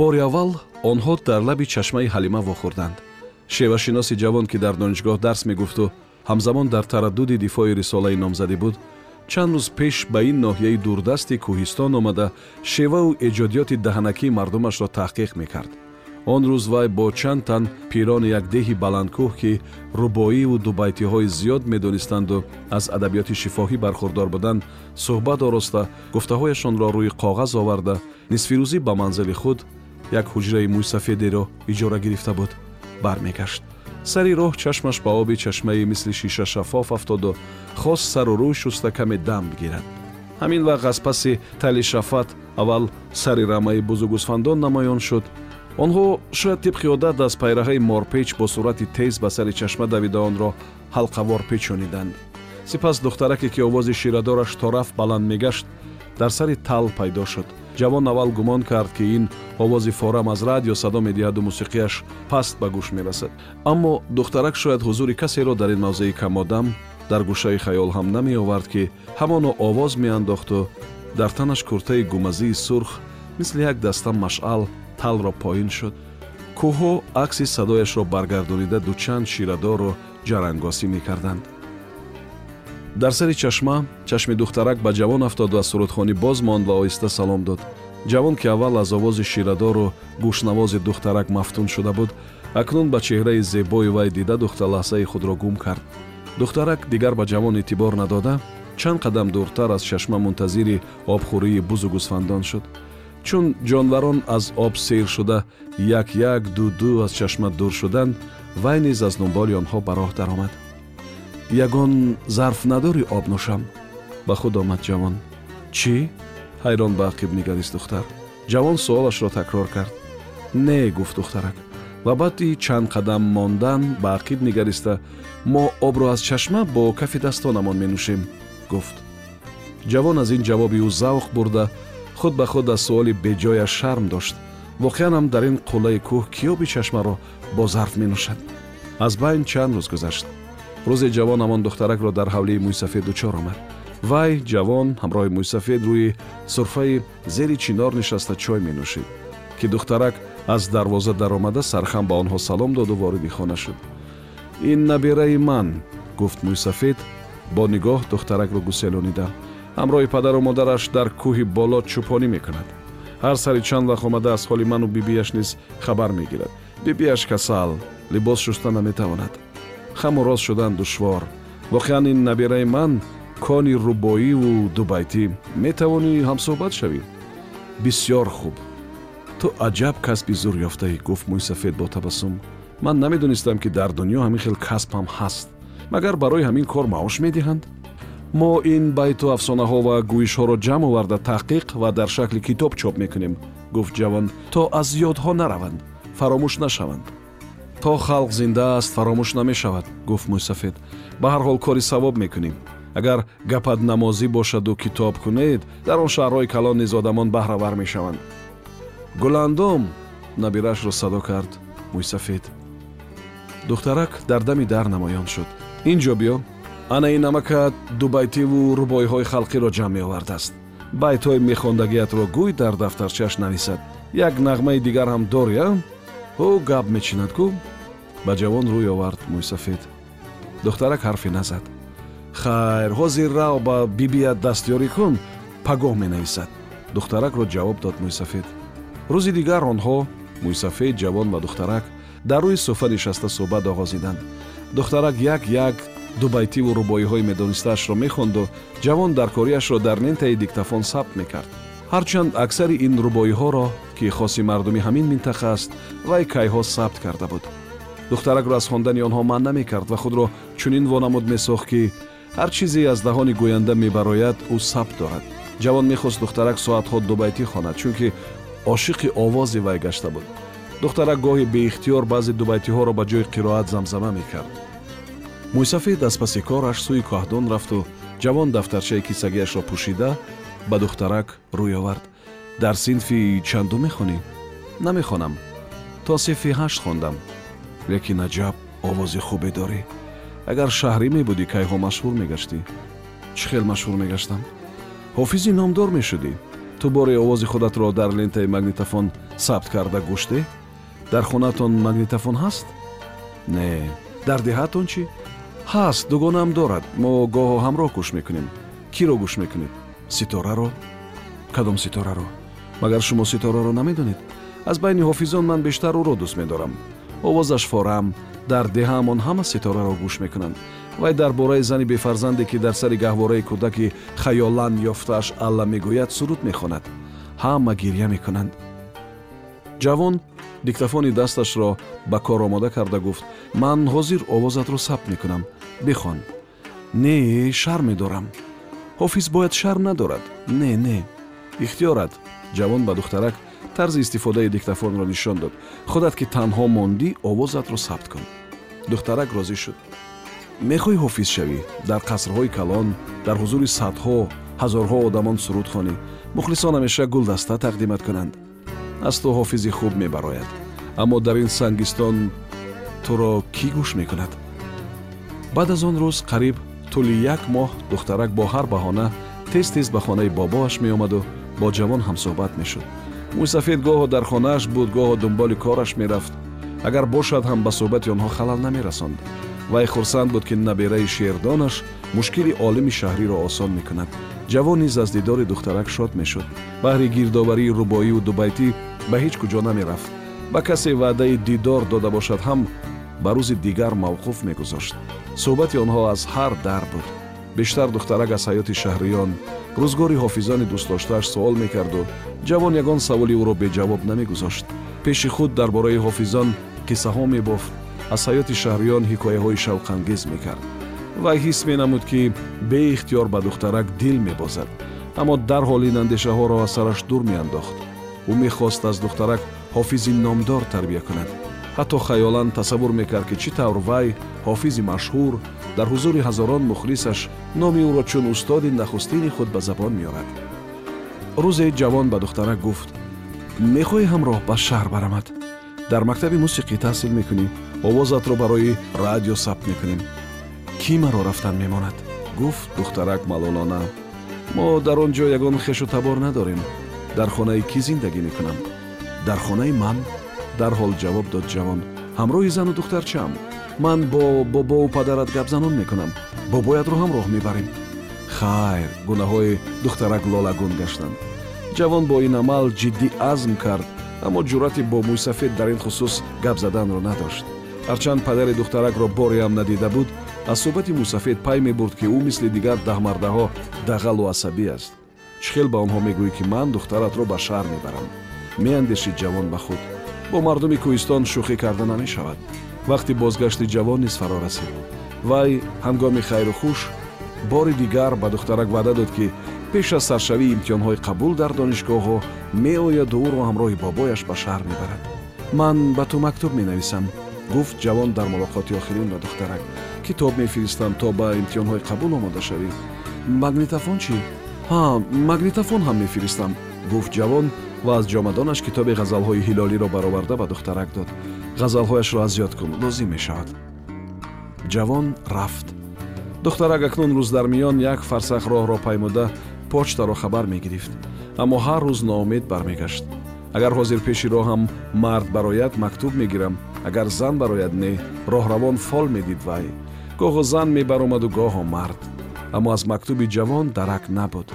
бори аввал онҳо дар лаби чашмаи ҳалима вохӯрданд. Шевашиноси ҷавон ки дар донишгоҳ дарс мегуфту ҳамзамон дар тараддуди дифои рисолаи номзадӣ буд чанд рӯз пеш ба ин ноҳияи дурдасти кӯҳистон омада шевау эҷодиёти даҳанакии мардумашро таҳқиқ мекард. Он рӯз вай бо чанд тан пирони як деҳи баландкӯҳ ки рубоиву дубайтиҳои зиёд медонистанду аз адабиёти шифоҳӣ бархурдор буданд суҳбат ороста гуфтаҳояшонро рӯи коғаз оварда нисфирӯзӣ ба манзили худ як ҳуҷраи мӯйсафедеро иҷора гирифта буд бармегашт. Сари роҳ чашмаш ба оби чашмаи мисли шиша шаффоф афтоду хост сару рӯй шуста каме дам гирад. Ҳамин вақт аз паси тали шафат аввал сари рамаи бузугусфандон намоён шуд. Онҳо шояд тибқи одат аз пайраҳаи морпеч бо сурати тез ба сари чашма давида онро ҳалқавор печониданд сипас духтараке ки овози ширадораш то рафт баланд мегашт дар сари тал пайдо шуд ҷавон аввал гумон кард ки ин овози форам аз радио садо медиҳаду мусиқияш паст ба гӯш мерасад. Аммо духтарак шояд ҳузури касеро дар ин мавзеи камодам дар гӯшаи хаёл ҳам намеовард ки ҳамоно овоз меандохту дар танаш куртаи гумазии сурх мисли як даста машъал талро поин шуд. Кӯҳҳо акси садояшро баргардонида дучанд ширадору ҷарангосӣ мекарданд дар сари чашма чашми духтарак ба ҷавон афтоду аз сурудхонӣ боз монд ва оҳиста салом дод. Ҷавон ки аввал аз овози ширадору гӯшнавози духтарак мафтун шуда буд акнун ба чеҳраи зебои вай дида духта лаҳзаи худро гум кард. Духтарак дигар ба ҷавон эътибор надода чанд қадам дуртар аз чашма мунтазири обхӯрии бузу гӯсфандон шуд. Чун ҷонварон аз об сир шуда як як ду ду аз чашма дур шуданд вай низ аз дунболи онҳо ба роҳ даромад ягон зарф надорӣ об нӯшам ба худ омад ҷавон. Чӣ? Ҳайрон ба ақиб нигарист духтар. Ҷавон суолашро такрор кард. Не гуфт духтарак. Ва баъди чанд қадам мондан ба ақиб нигариста мо обро аз чашма бо кафи дастонамон менӯшем гуфт. Ҷавон аз ин ҷавоби ӯ завқ бурда худ ба худ аз суоли беҷояш шарм дошт. Воқеан ҳам дар ин қуллаи кӯҳ киёби чашмаро бо зарф менӯшад. Аз байн чанд рӯз гузашт рӯзе ҷавон ҳамон духтаракро дар ҳавлии мӯйсафед дучор омад. Вай ҷавон ҳамроҳи мӯйсафед рӯи сурфаи зери чинор нишаста чой менӯшид ки духтарак аз дарвоза даромада сархам ба онҳо салом доду вориди хона шуд. Ин набераи ман гуфт мӯйсафед бо нигоҳ духтаракро гуселонида. Ҳамроҳи падару модараш дар кӯҳи боло чӯпонӣ мекунад. Ҳар сари чанд вақт омада аз ҳоли ману бибияш низ хабар мегирад. Бибияш касал либос шуста наметавонад хаму рост шудан душвор. Воқеан ин набераи ман кони рубоиву дубайтӣ метавонӣ ҳамсӯҳбат шавӣ? Бисьёр хуб. Ту аҷаб касби зур ёфтаӣ гуфт мӯйсафед бо табассум. Ман намедонистам ки дар дунё ҳамин хел касб ҳам ҳаст. Магар барои ҳамин кор маош медиҳанд? Мо ин байту афсонаҳо ва гӯишҳоро ҷамъ оварда таҳқиқ ва дар шакли китоб чоп мекунем гуфт ҷавон. То аз ёдҳо нараванд фаромӯш нашаванд то халқ зинда аст фаромӯш намешавад гуфт мӯйсафед. Ба ҳар ҳол кори савоб мекунем. Агар гапат намозӣ бошаду китоб кунед дар он шаҳрҳои калон низ одамон баҳравар мешаванд. Гуландом набирашро садо кард мӯйсафед. Духтарак дар дами дар намоён шуд. Ин ҷо биё ана ин намакат дубайтиву рубоиҳои халқиро ҷамъ меовардааст байтҳои мехондагиятро гӯй дар дафтарчааш нависад. Як нағмаи дигар ҳам дория ӯ гап мечинад кӯ ба ҷавон рӯй овард мӯйсафед. Духтарак ҳарфе назад. Хайр ҳозир рав ба бибият дастёрӣ кун. Пагоҳ менависад. Духтаракро ҷавоб дод мӯйсафед. Рӯзи дигар онҳо мӯйсафед ҷавон ва духтарак дар рӯи суфа нишаста суҳбат оғозиданд. Духтарак як як дубайтиву рубоиҳои медонистаашро мехонду ҷавон дар корияшро дар лентаи диктафон сабт мекард. Ҳарчанд аксари ин рубоиҳоро ки хоси мардуми ҳамин минтақа аст вай кайҳо сабт карда буд. Духтаракро аз хондани онҳо манъ намекард ва худро чунин вонамуд месохт ки ҳар чизе аз даҳони гӯянда мебарояд ӯ сабт дорад. Ҷавон мехост духтарак соатҳо дубайтӣ хонад чунки ошиқи овози вай гашта буд. Духтарак гоҳи беихтиёр баъзе дубайтиҳоро ба ҷои қироат замзама мекард. Мӯйсафед аз паси кораш сӯи коҳдон рафту ҷавон дафтарчаи кисагиашро пӯшида ба духтарак рӯй овард дар синфи чанду мехонӣ? Намехонам. То синфи ҳашт хондам. Лекин аҷаб овози хубе дорӣ. Агар шаҳрӣ мебудӣ кайҳо машҳур мегаштӣ? Чӣ хел машҳур мегаштам? Ҳофизи номдор мешудӣ. Ту боре овози худатро дар лентаи магнитофон сабт карда гӯштӣ дар хонатон магнитофон ҳаст? Не. Дар деҳатон чӣ? Ҳаст дугонаам дорад. Мо гоҳо ҳамроҳ гӯш мекунем. Киро гӯш мекунед? Ситораро? Кадом ситораро магар шумо ситораро намедонед аз байни ҳофизон ман бештар ӯро дӯст медорам. Овозаш форам дар деҳаамон ҳама ситораро гӯш мекунанд. Вай дар бораи зани бефарзанде ки дар сари гоҳвораи кӯдаки хаёлан ёфтааш алла мегӯяд суруд мехонад. Ҳама гирья мекунанд. Ҷавон диктофони дасташро ба кор омода карда гуфт ман ҳозир овозатро сабт мекунам. Бихон. Не шарм медорам. Ҳофиз бояд шарм надорад. Не не. Ихтиёрат ҷавон ба духтарак тарзи истифодаи диктофонро нишон дод. Худат ки танҳо мондӣ овозатро сабт кун. Духтарак розӣ шуд. Мехоҳӣ ҳофиз шавӣ? Дар қасрҳои калон дар ҳузури садҳо ҳазорҳо одамон суруд хонӣ. Мухлисон ҳамеша гулдаста тақдимат кунанд. Аз ту ҳофизи хуб мебарояд. Аммо дар ин сангистон туро кӣ гӯш мекунад? Баъд аз он рӯз қариб тӯли як моҳ духтарак бо ҳар баҳона тез тез ба хонаи бобоаш меомаду бо ҷавон ҳамсӯҳбат мешуд. Мӯйсафед гоҳо дар хонааш буд гоҳо дунболи кораш мерафт. Агар бошад ҳам ба суҳбати онҳо халал намерасонд. Вай хурсанд буд ки набераи шеърдонаш мушкили олими шаҳриро осон мекунад. Ҷавон низ аз дидори духтарак шод мешуд. Баҳри гирдоварии рубоиву дубайтӣ ба ҳеҷ куҷо намерафт. Ба касе ваъдаи дидор дода бошад ҳам ба рӯзи дигар мавқуф мегузошт. Суҳбати онҳо аз ҳар дар буд. Бештар духтарак аз ҳаёти шаҳриён рӯзгори ҳофизони дӯстдоштааш суол мекарду ҷавон ягон саволи ӯро беҷавоб намегузошт. пеши худ дар бораи ҳофизон қиссаҳо мебофт аз ҳаёти шаҳриён ҳикояҳои шавқангез мекард. вай ҳис менамуд ки беихтиёр ба духтарак дил мебозад аммо дарҳол ин андешаҳоро аз сараш дур меандохт. ӯ мехост аз духтарак ҳофизи номдор тарбия кунад. ҳатто хаёлан тасаввур мекард ки чӣ тавр вай ҳофизи машҳур дар ҳузури ҳазорон мухлисаш номи ӯро чун устоди нахустини худ ба забон меорад. Рӯзе ҷавон ба духтарак гуфт мехоҳӣ ҳамроҳ ба шаҳр барамад? Дар мактаби мусиқӣ таҳсил мекунӣ? Овозатро барои радио сабт мекунем. Кӣ маро рафтан мемонад? гуфт духтарак малолона. Мо дар он ҷо ягон хешу табор надорем. Дар хонаи кӣ зиндагӣ мекунам? Дар хонаи ман? дарҳол ҷавоб дод ҷавон. Ҳамроҳи зану духтарчаам ман бо бобову падарат гапзанон мекунам. Бобоятро ҳамроҳ мебарем. Хайр гунаҳои духтарак лолагун гаштанд ҷавон бо ин амал ҷиддӣ азм кард аммо ҷуръати бо мӯйсафед дар ин хусус гап заданро надошт. Ҳарчанд падари духтаракро бореам надида буд аз суҳбати мусафед пай мебурд ки ӯ мисли дигар даҳмардаҳо дағалу асабӣ аст. Чӣ хел ба онҳо мегӯӣ ки ман духтаратро ба шаҳр мебарам. Меандешид ҷавон ба худ. Бо мардуми кӯҳистон шӯхӣ карда намешавад вақти бозгашти ҷавон низ фаро расид. Вай ҳангоми хайру хуш бори дигар ба духтарак ваъда дод ки пеш аз саршавии имтиҳонҳои қабул дар донишгоҳҳо меояду ӯро ҳамроҳи бобояш ба шаҳр мебарад. Ман ба ту мактуб менависам гуфт ҷавон дар мулоқоти охирин ба духтарак китоб мефиристам то ба имтиҳонҳои қабул омода шавӣ. Магнитофон чӣ? Ҳа магнитофон ҳам мефиристам гуфт ҷавон ва аз ҷомадонаш китоби ғазалҳои ҳилолиро бароварда ба духтарак дод ғазалҳояшро аз ёд кун лозим мешавад. Ҷавон рафт. Духтарак акнун рӯз дар миён як фарсах роҳро паймуда почтаро хабар мегирифт. Аммо ҳар рӯз ноумед бармегашт. Агар ҳозир пеши роҳам мард барояд мактуб мегирам агар зан барояд не роҳравон фол медид вай. Гоҳо зан мебаромаду гоҳо мард. Аммо аз мактуби ҷавон дарак набуд.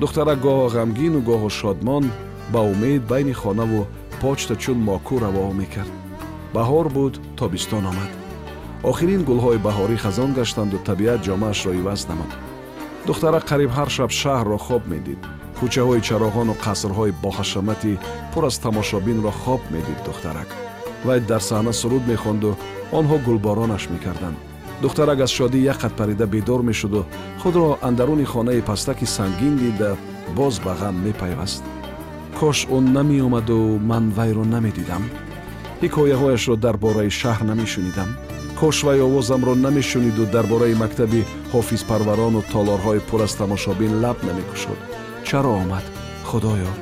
Духтарак гоҳо ғамгину гоҳо шодмон ба умед байни хонаву почта чун моку раво мекард баҳор буд тобистон омад. Охирин гулҳои баҳорӣ хазон гаштанду табиат ҷомаашро иваз намуд. Духтарак қариб ҳар шаб шаҳрро хоб медид. Кӯчаҳои чароғону қасрҳои боҳашамати пур аз тамошобинро хоб медид духтарак. Вай дар саҳна суруд мехонду онҳо гулборонаш мекарданд. Духтарак аз шодӣ як қад парида бедор мешуду худро андаруни хонаи пастаки сангин дида боз ба ғам мепайваст. Кош ӯ намеомаду ман вайро намедидам ҳикояҳояшро дар бораи шаҳр намешунидам кош вай овозамро намешуниду дар бораи мактаби ҳофизпарварону толорҳои пур аз тамошобин лаб намекушод чаро омад худоё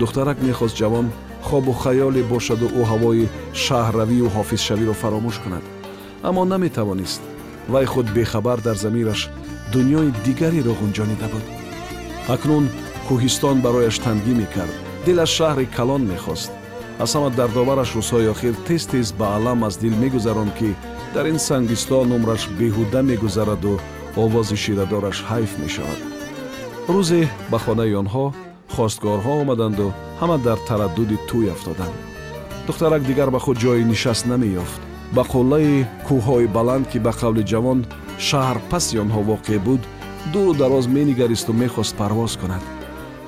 духтарак мехост ҷавон хобу хаёле бошаду ӯ ҳавои шаҳрравию ҳофизшавиро фаромӯш кунад аммо наметавонист вай худ бехабар дар замираш дунёи дигареро ғунҷонида буд акнун кӯҳистон барояш тангӣ мекард дилаш шаҳри калон мехост аз ҳама дардовараш рӯзҳои охир тез тез ба алам аз дил мегузарон ки дар ин сангистон умраш беҳуда мегузараду овози ширадораш ҳайф мешавад. рӯзе ба хонаи онҳо хостгорҳо омаданду ҳама дар тараддуди тӯй афтоданд. духтарак дигар ба худ ҷои нишаст намеёфт. ба қуллаи кӯҳҳои баланд ки ба қавли ҷавон шаҳр паси онҳо воқеъ буд дуру дароз менигаристу мехост парвоз кунад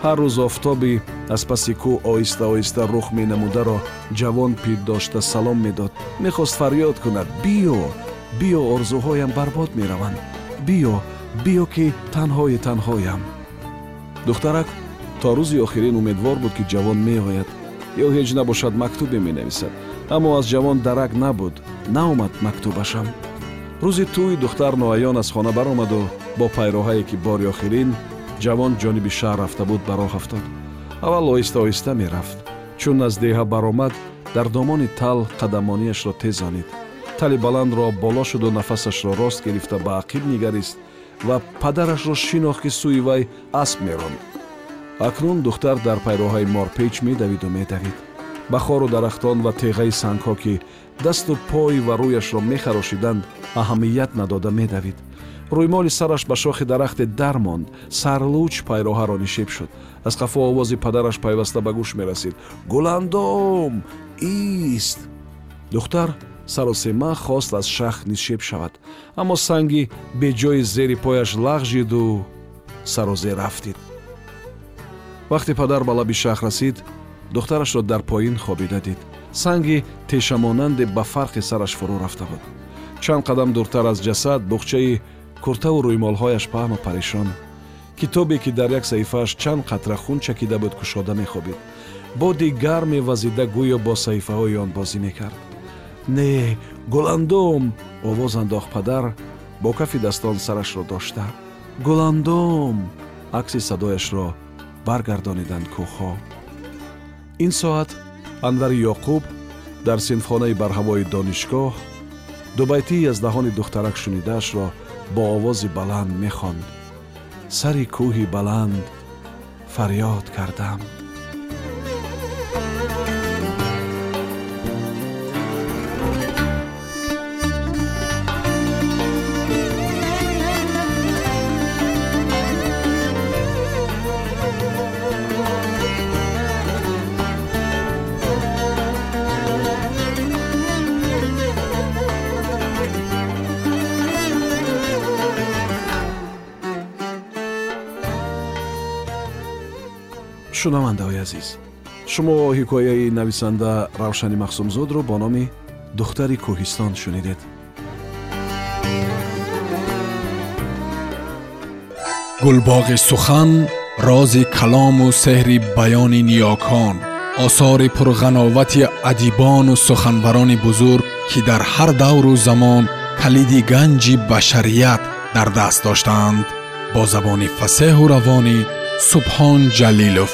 ҳар рӯз офтоби аз паси кӯҳ оҳиста оҳиста рух менамударо ҷавон пир дошта салом медод. Мехост фарёд кунад. Биё биё орзуҳоям барбод мераванд. Биё биё ки танҳои танҳоям. Духтарак то рӯзи охирин умедвор буд ки ҷавон меояд. Ё ҳеҷ набошад мактубе менависад. Аммо аз ҷавон дарак набуд. Наомад мактубашам. Рӯзи тӯй духтар ноаён аз хона баромаду бо пайроҳае ки бори охирин ҷавон ҷониби шаҳр рафта буд ба роҳ афтод. Аввал оҳиста оҳиста мерафт чун аз деҳа баромад дар домони тал қадамонияшро тезонид. Тали баландро боло шуду нафасашро рост гирифта ба ақиб нигарист ва падарашро шинохт ки сӯи вай асп меронд акнун духтар дар пайроҳаи морпеч медавиду медавид. Ба хору дарахтон ва теғаи сангҳо ки дасту пой ва рӯяшро мехарошиданд аҳамият надода медавид рӯймоли сараш ба шохи дарахте дармонд сарлуч пайроҳаро нишеб шуд. Аз қафо овози падараш пайваста ба гӯш мерасид. Гуландом ист! Духтар саросема хост аз шах нишеб шавад. Аммо санги беҷои зери пояш лағжиду сарозер рафтид. Вақте падар ба лаби шаҳр расид духтарашро дар поин хобида дид. Санги тешамонанде ба фарқи сараш фурӯ рафта буд. Чанд қадам дуртар аз ҷасад буғчаи куртаву рӯймолҳояш паҳму парешон китобе ки дар як саҳифааш чанд қатра хун чакида буд кушода мехобид. Боди гарме вазида гӯё бо саҳифаҳои он бозӣ мекард. Не гуландом овоз андохт падар бо кафи дастон сарашро дошта. Гуландом акси садояшро баргардониданд кӯҳҳо. Ин соат анвари ёқуб дар синфхонаи барҳавои донишгоҳ дубайтии аз даҳони духтарак шунидаашро бо овози баланд мехонд. Сари кӯҳи баланд фарёд кардам шунавандаҳои азиз шумо ҳикояи нависанда равшани махсумзодро бо номи духтари кӯҳистон шунидед гулбоғи сухан рози калому сеҳри баёни ниёкон осори пурғановати адибону суханбарони бузург ки дар ҳар давру замон калиди ганҷи башарият дар даст доштаанд бо забони фасеҳу равонӣ субҳон ҷалилов